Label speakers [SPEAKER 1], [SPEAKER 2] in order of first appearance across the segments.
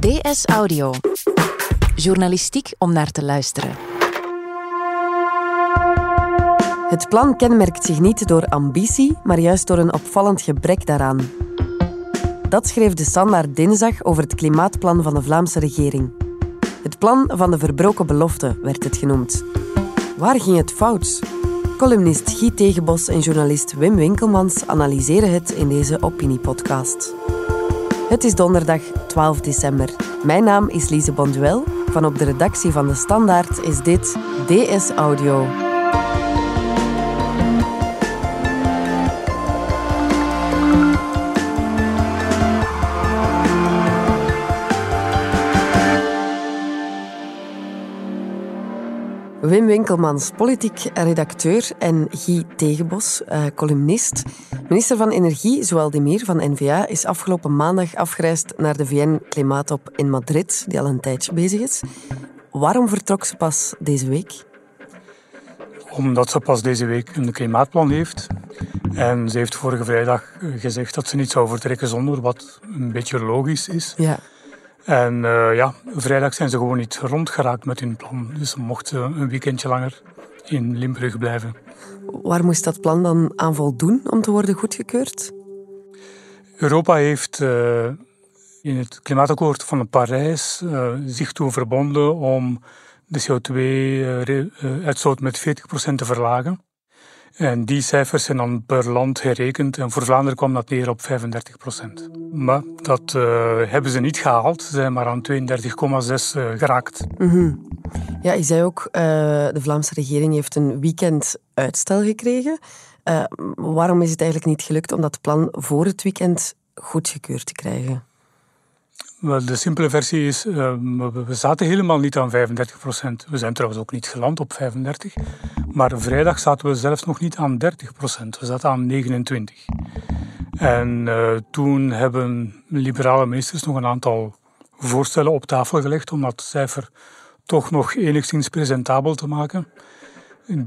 [SPEAKER 1] DS Audio. Journalistiek om naar te luisteren.
[SPEAKER 2] Het plan kenmerkt zich niet door ambitie, maar juist door een opvallend gebrek daaraan. Dat schreef de Standaard dinsdag over het klimaatplan van de Vlaamse regering. Het plan van de verbroken belofte werd het genoemd. Waar ging het fout? Columnist Guy Tegenbos en journalist Wim Winkelmans analyseren het in deze opiniepodcast. Het is donderdag 12 december. Mijn naam is Lise Bonduel. Van op de redactie van De Standaard is dit DS Audio. Wim Winkelmans, politiek redacteur en Guy Tegenbos, uh, columnist. Minister van Energie, Zoal Demir van N-VA, is afgelopen maandag afgereisd naar de VN-klimaatop in Madrid, die al een tijdje bezig is. Waarom vertrok ze pas deze week?
[SPEAKER 3] Omdat ze pas deze week een klimaatplan heeft. En ze heeft vorige vrijdag gezegd dat ze niet zou vertrekken zonder, wat een beetje logisch is.
[SPEAKER 2] Ja.
[SPEAKER 3] En uh, ja, vrijdag zijn ze gewoon niet rondgeraakt met hun plan. Dus ze mochten een weekendje langer in Limburg blijven.
[SPEAKER 2] Waar moest dat plan dan aan voldoen om te worden goedgekeurd?
[SPEAKER 3] Europa heeft uh, in het klimaatakkoord van Parijs uh, zich toe verbonden om de CO2-uitstoot met 40% te verlagen. En die cijfers zijn dan per land herrekend. En voor Vlaanderen kwam dat neer op 35 procent. Maar dat uh, hebben ze niet gehaald. Ze zijn maar aan 32,6 uh, geraakt.
[SPEAKER 2] -hmm. Ja, je zei ook, uh, de Vlaamse regering heeft een weekend uitstel gekregen. Waarom is het eigenlijk niet gelukt om dat plan voor het weekend goedgekeurd te krijgen?
[SPEAKER 3] De simpele versie is, uh, we zaten helemaal niet aan 35 procent. We zijn trouwens ook niet geland op 35. Maar vrijdag zaten we zelfs nog niet aan 30 procent. We zaten aan 29. En uh, toen hebben liberale ministers nog een aantal voorstellen op tafel gelegd om dat cijfer toch nog enigszins presentabel te maken.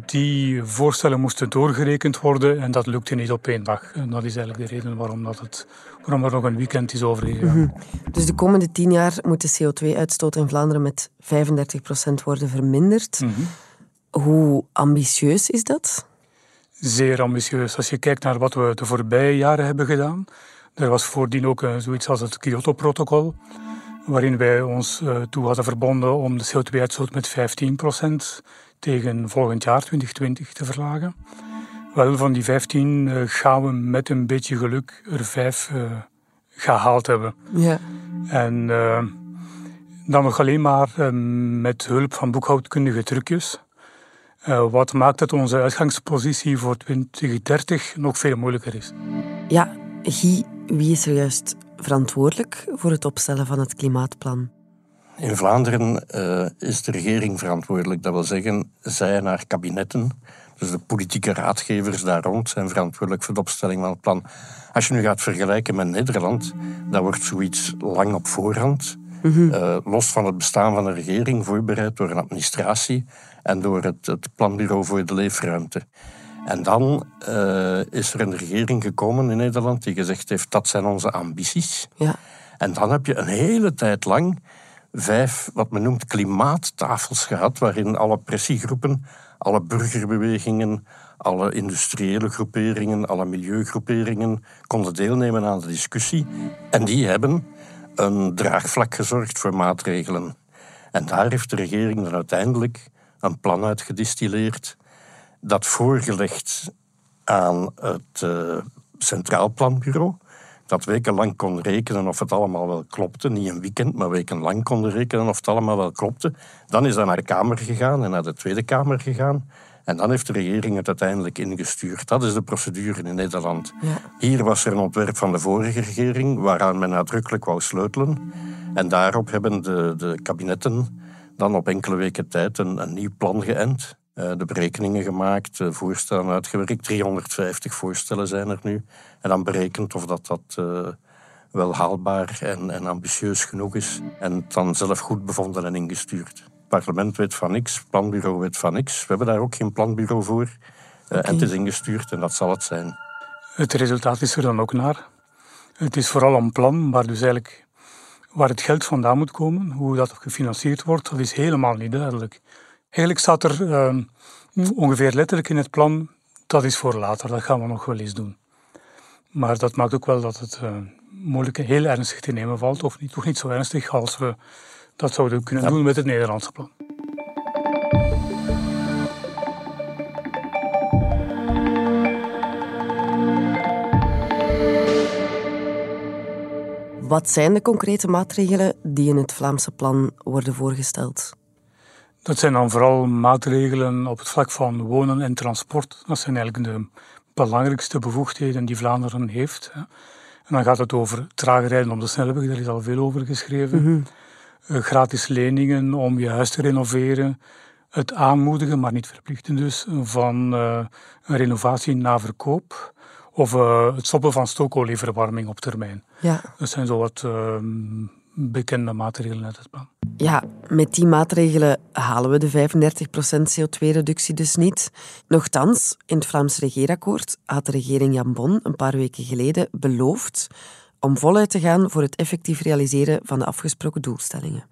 [SPEAKER 3] Die voorstellen moesten doorgerekend worden en dat lukte niet op één dag. En dat is eigenlijk de reden waarom, dat het, waarom er nog een weekend is overgegaan. Mm -hmm.
[SPEAKER 2] Dus de komende tien jaar moet de CO2-uitstoot in Vlaanderen met 35% worden verminderd. Mm -hmm. Hoe ambitieus is dat?
[SPEAKER 3] Zeer ambitieus. Als je kijkt naar wat we de voorbije jaren hebben gedaan. Er was voordien ook zoiets als het Kyoto-protocol, waarin wij ons toe hadden verbonden om de CO2-uitstoot met 15% tegen volgend jaar, 2020, te verlagen. Wel, van die 15 uh, gaan we met een beetje geluk er vijf uh, gehaald hebben.
[SPEAKER 2] Ja.
[SPEAKER 3] En uh, dan nog alleen maar met hulp van boekhoudkundige trucjes. wat maakt dat onze uitgangspositie voor 2030 nog veel moeilijker is.
[SPEAKER 2] Ja, Guy, wie is er juist verantwoordelijk voor het opstellen van het klimaatplan?
[SPEAKER 4] In Vlaanderen uh, is de regering verantwoordelijk. Dat wil zeggen, zij en haar kabinetten, dus de politieke raadgevers daar rond, zijn verantwoordelijk voor de opstelling van het plan. Als je nu gaat vergelijken met Nederland, dan wordt zoiets lang op voorhand, mm -hmm. uh, los van het bestaan van een regering, voorbereid door een administratie en door het, het Planbureau voor de Leefruimte. En dan uh, is er een regering gekomen in Nederland die gezegd heeft, dat zijn onze ambities.
[SPEAKER 2] Ja.
[SPEAKER 4] En dan heb je een hele tijd lang vijf, wat men noemt, klimaattafels gehad, waarin alle pressiegroepen, alle burgerbewegingen, alle industriële groeperingen, alle milieugroeperingen konden deelnemen aan de discussie. En die hebben een draagvlak gezorgd voor maatregelen. En daar heeft de regering dan uiteindelijk een plan uitgedistilleerd dat voorgelegd aan het uh, Centraal Planbureau dat wekenlang kon rekenen of het allemaal wel klopte. Niet een weekend, maar wekenlang konden rekenen of het allemaal wel klopte. Dan is dat naar de Kamer gegaan en naar de Tweede Kamer gegaan. En dan heeft de regering het uiteindelijk ingestuurd. Dat is de procedure in Nederland.
[SPEAKER 2] Ja.
[SPEAKER 4] Hier was er een ontwerp van de vorige regering waaraan men nadrukkelijk wou sleutelen. En daarop hebben de, de kabinetten dan op enkele weken tijd een, een nieuw plan geënt. Uh, de berekeningen gemaakt, de voorstellen uitgewerkt. 350 voorstellen zijn er nu. En dan berekend of dat, dat uh, wel haalbaar en, en, ambitieus genoeg is. En dan zelf goed bevonden en ingestuurd. Het parlement weet van niks, het planbureau weet van niks. We hebben daar ook geen planbureau voor. Okay. En het is ingestuurd en dat zal het zijn.
[SPEAKER 3] Het resultaat is er dan ook naar. Het is vooral een plan waar dus eigenlijk Waar het geld vandaan moet komen, hoe dat gefinancierd wordt, dat is helemaal niet duidelijk. Eigenlijk staat er uh, ongeveer letterlijk in het plan, dat is voor later, dat gaan we nog wel eens doen. Maar dat maakt ook wel dat het uh, moeilijk heel ernstig te nemen valt, of niet, toch niet zo ernstig als we dat zouden kunnen doen met het Nederlandse plan.
[SPEAKER 2] Wat zijn de concrete maatregelen die in het Vlaamse plan worden voorgesteld?
[SPEAKER 3] Dat zijn dan vooral maatregelen op het vlak van wonen en transport. Dat zijn eigenlijk de belangrijkste bevoegdheden die Vlaanderen heeft. En dan gaat het over trager rijden op de snelweg, daar is al veel over geschreven. Mm Gratis leningen om je huis te renoveren. Het aanmoedigen, maar niet verplichten dus, van uh, een renovatie na verkoop. Of uh, het stoppen van stookolieverwarming op termijn. Ja. Dat zijn zo wat uh, bekende maatregelen uit het plan.
[SPEAKER 2] Ja, met die maatregelen halen we de 35% CO2-reductie dus niet. Nochtans, in het Vlaams regeerakkoord had de regering Jan Bon een paar weken geleden beloofd om voluit te gaan voor het effectief realiseren van de afgesproken doelstellingen.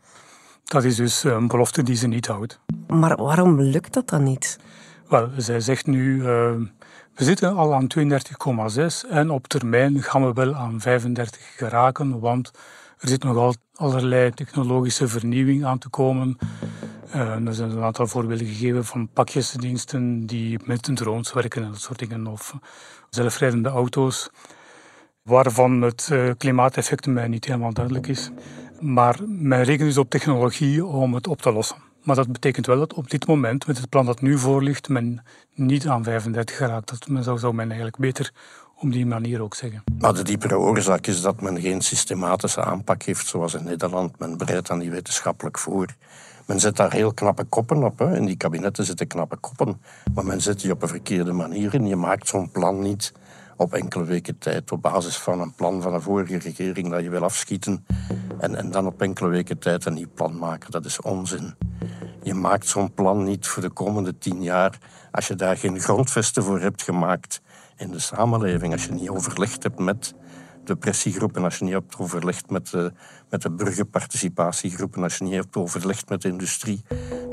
[SPEAKER 3] Dat is dus een belofte die ze niet houdt.
[SPEAKER 2] Maar waarom lukt dat dan niet?
[SPEAKER 3] Wel, zij zegt nu, uh, we zitten al aan 32,6 en op termijn gaan we wel aan 35 geraken, want er zit nogal allerlei technologische vernieuwing aan te komen. Uh, er zijn een aantal voorbeelden gegeven van pakjesdiensten die met drones werken en dat soort dingen, of zelfrijdende auto's, waarvan het uh, klimaateffect mij niet helemaal duidelijk is. Maar men rekent dus op technologie om het op te lossen. Maar dat betekent wel dat op dit moment, met het plan dat nu voor ligt, men niet aan 35 geraakt. Dat men zou, zou men eigenlijk beter op die manier ook zeggen.
[SPEAKER 4] Maar de diepere oorzaak is dat men geen systematische aanpak heeft zoals in Nederland. Men bereidt aan die wetenschappelijk voor. Men zet daar heel knappe koppen op. Hè. In die kabinetten zitten knappe koppen. Maar men zet die op een verkeerde manier in. Je maakt zo'n plan niet op enkele weken tijd op basis van een plan van een vorige regering dat je wil afschieten en, en dan op enkele weken tijd een nieuw plan maken. Dat is onzin. Je maakt zo'n plan niet voor de komende tien jaar als je daar geen grondvesten voor hebt gemaakt in de samenleving. Als je niet overlegd hebt met de pressiegroepen, als je niet hebt overlegd met de, met de burgerparticipatiegroepen, als je niet hebt overlegd met de industrie.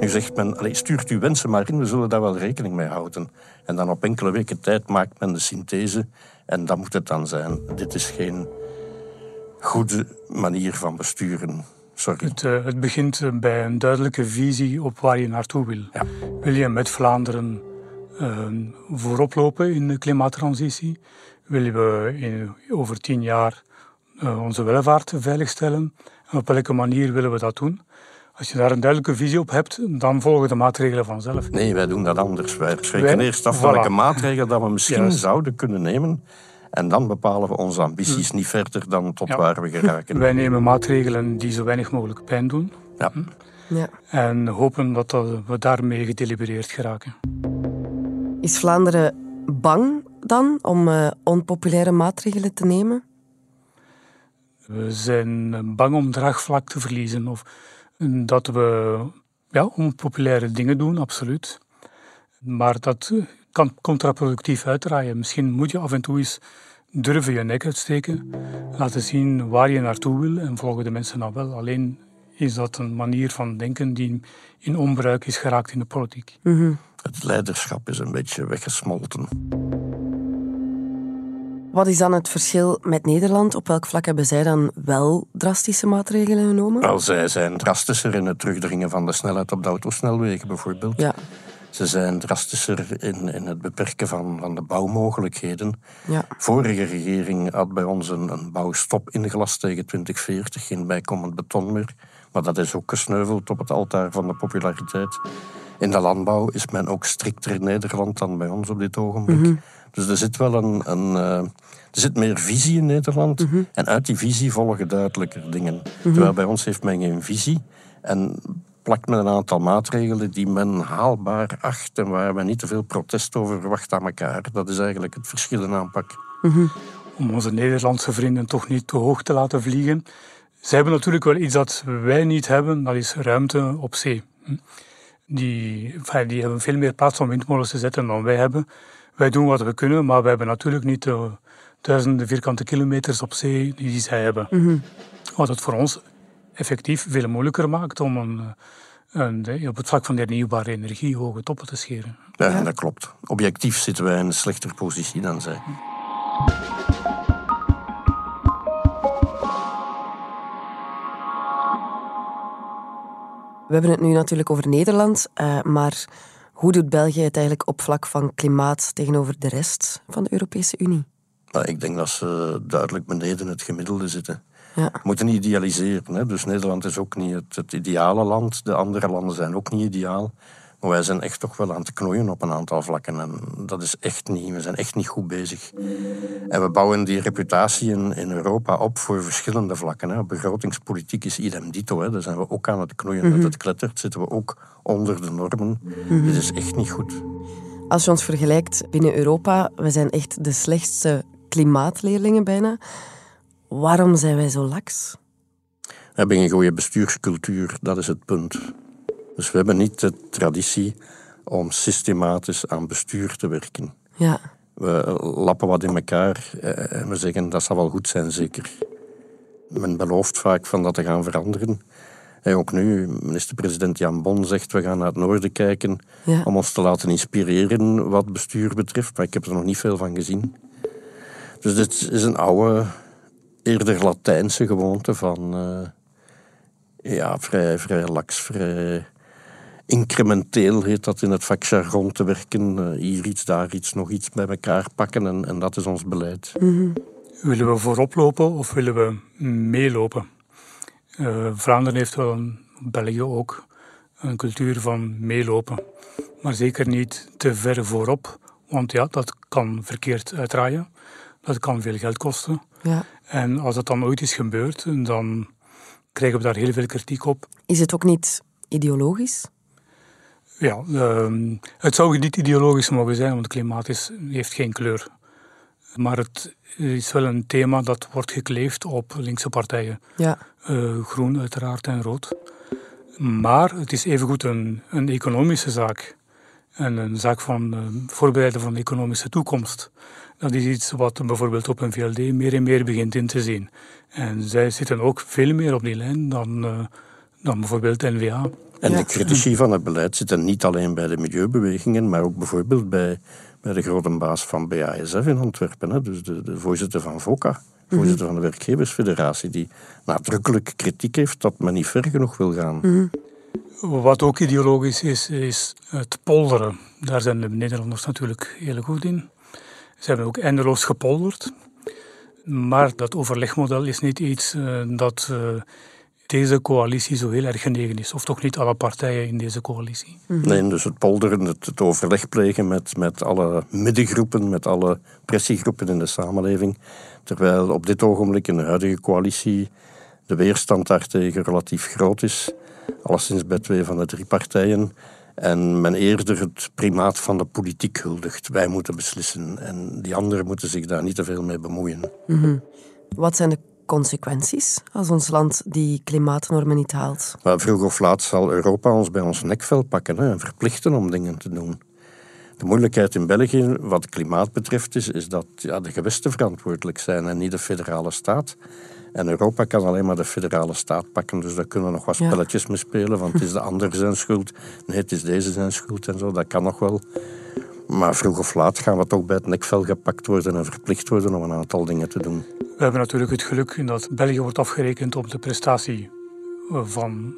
[SPEAKER 4] Nu zegt men, allez, stuurt uw wensen maar in, we zullen daar wel rekening mee houden. En dan op enkele weken tijd maakt men de synthese en dat moet het dan zijn. Dit is geen goede manier van besturen.
[SPEAKER 3] Het, uh, het begint eh, bij een duidelijke visie op waar je naartoe wil. Ja. Wil je met Vlaanderen uh, voorop lopen in de klimaattransitie? Willen we in, over tien jaar uh, onze welvaart veiligstellen? En op welke manier willen we dat doen? Als je daar een duidelijke visie op hebt, dan volgen de maatregelen vanzelf.
[SPEAKER 4] Nee, wij doen dat anders. Wij spreken eerst af welke maatregelen dat we misschien zouden kunnen nemen. En dan bepalen we onze ambities hm. niet verder dan tot waar we geraken.
[SPEAKER 3] Wij nemen maatregelen die zo weinig mogelijk pijn doen. Ja. Hm. Ja. En hopen dat we daarmee gedelibereerd geraken.
[SPEAKER 2] Is Vlaanderen bang dan om uh, onpopulaire maatregelen te nemen?
[SPEAKER 3] We zijn bang om draagvlak te verliezen of dat we ja, onpopulaire dingen doen, absoluut. Maar dat kan contraproductief uitdraaien. Misschien moet je af en toe eens durven je nek uitsteken, laten zien waar je naartoe wil en volgen de mensen dan wel. Alleen is dat een manier van denken die in onbruik is geraakt in de politiek.
[SPEAKER 4] Mhm. Het leiderschap is een beetje weggesmolten.
[SPEAKER 2] Wat is dan het verschil met Nederland? Op welk vlak hebben zij dan wel drastische maatregelen genomen?
[SPEAKER 4] Wel, zij zijn drastischer in het terugdringen van de snelheid op de autosnelwegen bijvoorbeeld. Ja. Ze zijn drastischer in, in het beperken van, van de bouwmogelijkheden. Ja. Vorige regering had bij ons een, een bouwstop ingelast tegen 2040, geen bijkomend beton meer. Maar dat is ook gesneuveld op het altaar van de populariteit. In de landbouw is men ook strikter in Nederland dan bij ons op dit ogenblik. Mhm. Dus er zit wel een, een uh, er zit meer visie in Nederland. Mhm. En uit die visie volgen duidelijker dingen. Mhm. Terwijl bij ons heeft men geen visie. En plakt men een aantal maatregelen die men haalbaar acht en waar men niet te veel protest over verwacht aan elkaar. Dat is eigenlijk het verschil in aanpak.
[SPEAKER 3] Om onze Nederlandse vrienden toch niet te hoog te laten vliegen. Ze hebben natuurlijk wel iets dat wij niet hebben, dat is ruimte op zee. Hm. Die, die hebben veel meer plaats om windmolens te zetten dan wij hebben. Wij doen wat we kunnen, maar we hebben natuurlijk niet de duizenden vierkante kilometers op zee die zij hebben. Mhm. Wat het voor ons effectief veel moeilijker maakt om een, een, op het vlak van de hernieuwbare energie hoge toppen te scheren.
[SPEAKER 4] Ja, dat klopt. Objectief zitten wij in een slechtere positie dan zij.
[SPEAKER 2] We hebben het nu natuurlijk over Nederland, maar hoe doet België het eigenlijk op vlak van klimaat tegenover de rest van de Europese Unie?
[SPEAKER 4] ik denk dat ze duidelijk beneden het gemiddelde zitten. Ja. We moeten niet idealiseren. Hè? Dus Nederland is ook niet het, het, ideale land. De andere landen zijn ook niet ideaal. Maar wij zijn echt toch wel aan het knoeien op een aantal vlakken. En dat is echt niet, we zijn echt niet goed bezig. En we bouwen die reputatie in, in Europa op voor verschillende vlakken. Hè. Begrotingspolitiek is idem dito. Hè. Daar zijn we ook aan het knoeien. Mm -hmm. het klettert, zitten we ook onder de normen. Mm Dit is echt niet goed.
[SPEAKER 2] Als je ons vergelijkt binnen Europa, we zijn echt de slechtste klimaatleerlingen bijna. Waarom zijn wij zo laks?
[SPEAKER 4] We hebben een goede bestuurscultuur, dat is het punt. Dus we hebben niet de traditie om systematisch aan bestuur te werken. Ja. We lappen wat in elkaar eh, en we zeggen dat zal wel goed zijn, zeker. Men belooft vaak van dat te gaan veranderen. En ook nu, minister-president Jan Bon zegt we gaan naar het noorden kijken om ons te laten inspireren wat bestuur betreft. Maar ik heb er nog niet veel van gezien. Dus dit is een oude, eerder Latijnse gewoonte van uh, ja, vrij, vrij laks, vrij incrementeel heet dat in het vakjargon te werken. Uh, hier iets, daar iets, nog iets bij elkaar pakken en, en dat is ons beleid.
[SPEAKER 3] Mhm. Willen we voorop lopen of willen we meelopen? Uh, Vlaanderen heeft wel, een, België ook, een cultuur van meelopen. Maar zeker niet te ver voorop, want ja, dat kan verkeerd uitdraaien. Dat kan veel geld kosten. Ja. En als dat dan ooit is gebeurd, dan krijgen we daar heel veel kritiek op.
[SPEAKER 2] Is het ook niet ideologisch?
[SPEAKER 3] Ja, ehm, het zou niet ideologisch mogen zijn, want het klimaat is, heeft geen kleur. Maar het is wel een thema dat wordt gekleefd op linkse partijen. Ja. Uh, groen uiteraard en rood. Maar het is evengoed een, een economische zaak. En een zaak van uh, voorbereiden van de economische toekomst. Dat is iets wat bijvoorbeeld op een VLD meer en meer begint in te zien. En zij zitten ook veel meer op die lijn dan, uh, dan bijvoorbeeld NVA.
[SPEAKER 4] En de critici van het beleid zitten niet alleen bij de milieubewegingen, maar ook bijvoorbeeld bij, bij de grote baas van BASF in Antwerpen. Hè, dus de, de voorzitter van VOCA, voorzitter van de Werkgeversfederatie, die nadrukkelijk kritiek heeft dat men niet ver genoeg wil gaan. Mhm.
[SPEAKER 3] Wat ook ideologisch is, is het polderen. Daar zijn de Nederlanders natuurlijk heel goed in. Ze hebben ook eindeloos gepolderd. Maar dat overlegmodel is niet iets uh, dat uh, deze coalitie zo heel erg genegen is. Of toch niet alle partijen in deze coalitie.
[SPEAKER 4] Mhm. Nee, dus het polderen, het, het, overleg plegen met, met alle middengroepen, met alle pressiegroepen in de samenleving. Terwijl op dit ogenblik in de huidige coalitie de weerstand daartegen relatief groot is. Alleszins bij twee van de drie partijen. En men eerder het primaat van de politiek huldigt. Wij moeten beslissen en die anderen moeten zich daar niet te veel mee bemoeien. Mm
[SPEAKER 2] Wat zijn de consequenties als ons land die klimaatnormen niet haalt?
[SPEAKER 4] Maar vroeg of laat zal Europa ons bij ons nekvel pakken hè, en verplichten om dingen te doen. De moeilijkheid in België, wat klimaat betreft, is, is dat ja, de gewesten verantwoordelijk zijn en niet de federale staat. En Europa kan alleen maar de federale staat pakken, dus daar kunnen we nog wat spelletjes mee spelen, want het is de ander zijn schuld. Nee, het is deze zijn schuld en zo, dat kan nog wel. Maar vroeg of laat gaan we toch bij het nekvel gepakt worden en verplicht worden om een aantal dingen te doen.
[SPEAKER 3] We hebben natuurlijk het geluk dat België wordt afgerekend op de prestatie van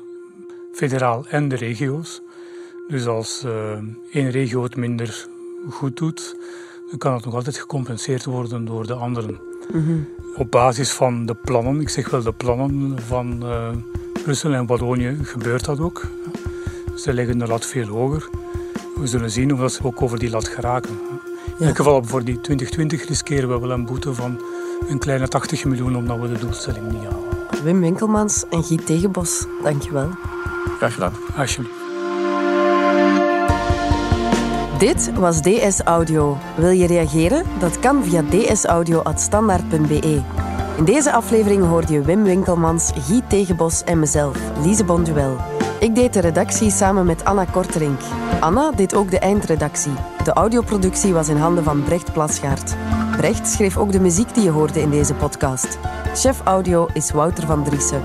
[SPEAKER 3] federaal en de regio's. Dus als uh, één regio het minder goed doet, dan kan het nog altijd gecompenseerd worden door de anderen. Mhm. Op basis van de plannen, ik zeg wel de plannen van uh, Brussel en Wallonië, gebeurt dat ook. Ze leggen de lat veel hoger. We zullen zien of ze ook over die lat geraken. In elk geval voor die 2020 riskeren we wel een boete van een kleine 80 miljoen omdat we de doelstelling niet halen.
[SPEAKER 2] Wim Winkelmans en Guy Tegenbos, dankjewel.
[SPEAKER 4] Graag gedaan.
[SPEAKER 3] Alsjeblieft.
[SPEAKER 2] Dit was DS Audio. Wil je reageren? Dat kan via dsaudio.standaard.be. In deze aflevering hoorde je Wim Winkelmans, Guy Tegenbos en mezelf, Lise Bonduel. Ik deed de redactie samen met Anna Korterink. Anna deed ook de eindredactie. De audioproductie was in handen van Brecht Plasgaard. Brecht schreef ook de muziek die je hoorde in deze podcast. Chef audio is Wouter van Driessen.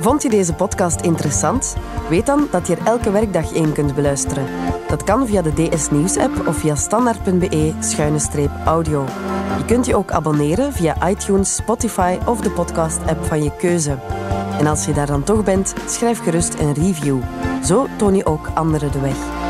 [SPEAKER 2] Vond je deze podcast interessant? Weet dan dat je er elke werkdag één kunt beluisteren. Dat kan via de DS Nieuws app of via standaard.be-audio. Je kunt je ook abonneren via iTunes, Spotify of de podcast app van je keuze. En als je daar dan toch bent, schrijf gerust een review. Zo toon je ook anderen de weg.